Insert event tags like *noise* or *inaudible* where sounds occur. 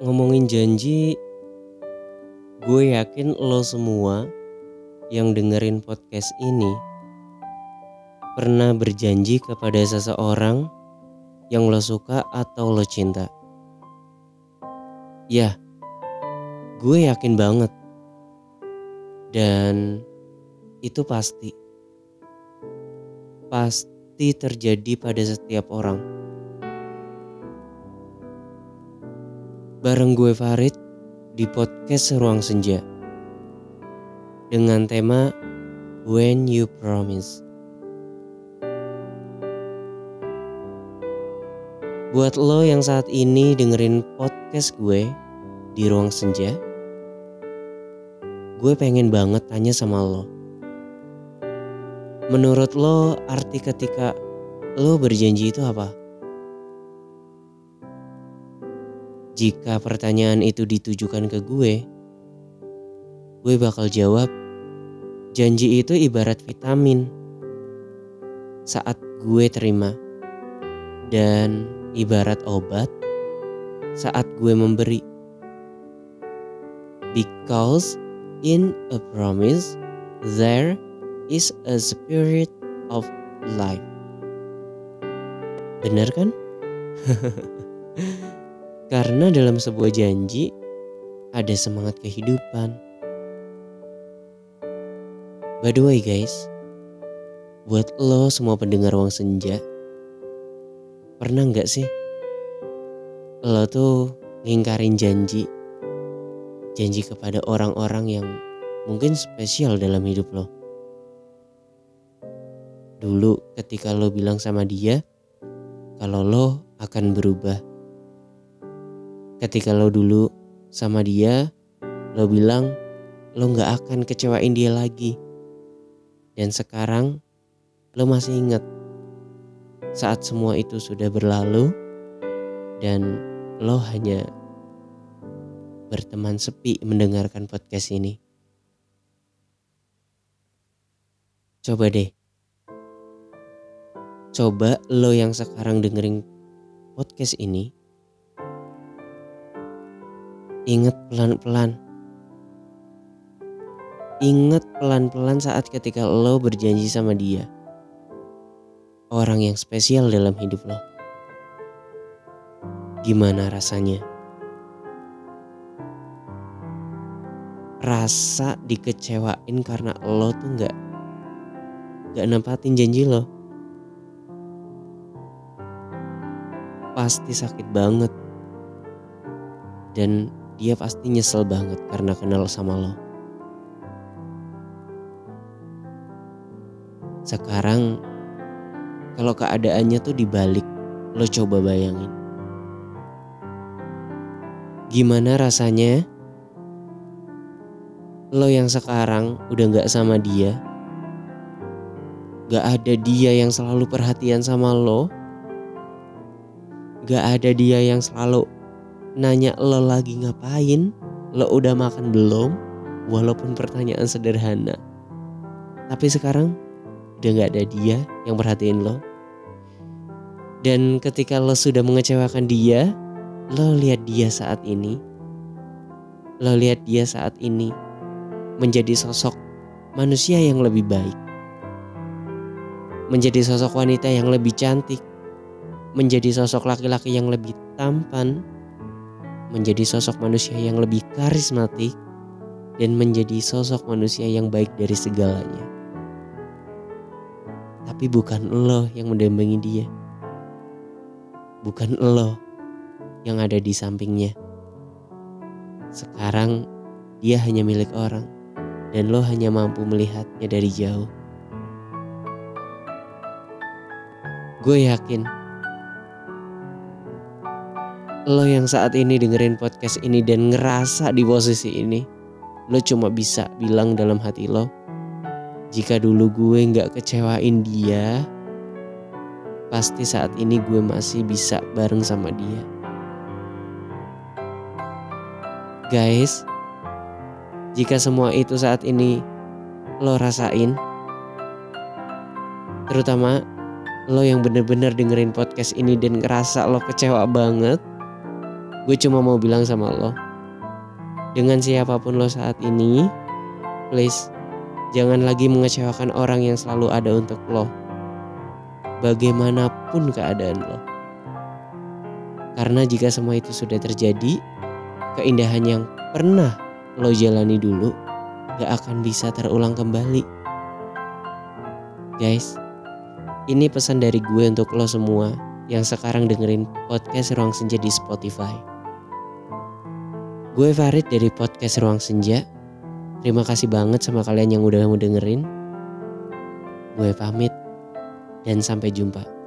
ngomongin janji, gue yakin lo semua yang dengerin podcast ini pernah berjanji kepada seseorang yang lo suka atau lo cinta. Ya, gue yakin banget. Dan itu pasti. Pasti terjadi pada setiap orang. Bareng gue Farid di podcast Ruang Senja. Dengan tema When You Promise. Buat lo yang saat ini dengerin podcast gue di ruang senja, gue pengen banget tanya sama lo. Menurut lo arti ketika lo berjanji itu apa? Jika pertanyaan itu ditujukan ke gue, gue bakal jawab, janji itu ibarat vitamin saat gue terima. Dan ibarat obat saat gue memberi. Because in a promise there is a spirit of life. Benar kan? *laughs* Karena dalam sebuah janji ada semangat kehidupan. By the way guys, buat lo semua pendengar Ruang Senja, Pernah nggak sih lo tuh ngingkarin janji janji kepada orang-orang yang mungkin spesial dalam hidup lo. Dulu ketika lo bilang sama dia kalau lo akan berubah. Ketika lo dulu sama dia, lo bilang lo nggak akan kecewain dia lagi. Dan sekarang lo masih ingat saat semua itu sudah berlalu dan lo hanya berteman sepi mendengarkan podcast ini. Coba deh. Coba lo yang sekarang dengerin podcast ini ingat pelan-pelan. Ingat pelan-pelan saat ketika lo berjanji sama dia orang yang spesial dalam hidup lo. Gimana rasanya? Rasa dikecewain karena lo tuh gak, gak nempatin janji lo. Pasti sakit banget. Dan dia pasti nyesel banget karena kenal sama lo. Sekarang kalau keadaannya tuh dibalik, lo coba bayangin. Gimana rasanya lo yang sekarang udah gak sama dia, gak ada dia yang selalu perhatian sama lo, gak ada dia yang selalu nanya lo lagi ngapain, lo udah makan belum, walaupun pertanyaan sederhana. Tapi sekarang udah gak ada dia yang perhatiin lo. Dan ketika lo sudah mengecewakan dia, lo lihat dia saat ini. Lo lihat dia saat ini menjadi sosok manusia yang lebih baik. Menjadi sosok wanita yang lebih cantik. Menjadi sosok laki-laki yang lebih tampan. Menjadi sosok manusia yang lebih karismatik. Dan menjadi sosok manusia yang baik dari segalanya. Tapi bukan lo yang mendampingi dia bukan lo yang ada di sampingnya. Sekarang dia hanya milik orang dan lo hanya mampu melihatnya dari jauh. Gue yakin lo yang saat ini dengerin podcast ini dan ngerasa di posisi ini, lo cuma bisa bilang dalam hati lo, jika dulu gue nggak kecewain dia, pasti saat ini gue masih bisa bareng sama dia. Guys, jika semua itu saat ini lo rasain, terutama lo yang bener-bener dengerin podcast ini dan ngerasa lo kecewa banget, gue cuma mau bilang sama lo. Dengan siapa pun lo saat ini, please jangan lagi mengecewakan orang yang selalu ada untuk lo. Bagaimanapun keadaan lo. Karena jika semua itu sudah terjadi, keindahan yang pernah lo jalani dulu gak akan bisa terulang kembali. Guys, ini pesan dari gue untuk lo semua yang sekarang dengerin podcast Ruang Senja di Spotify. Gue Farid dari podcast Ruang Senja. Terima kasih banget sama kalian yang udah mau dengerin. Gue pamit dan sampai jumpa.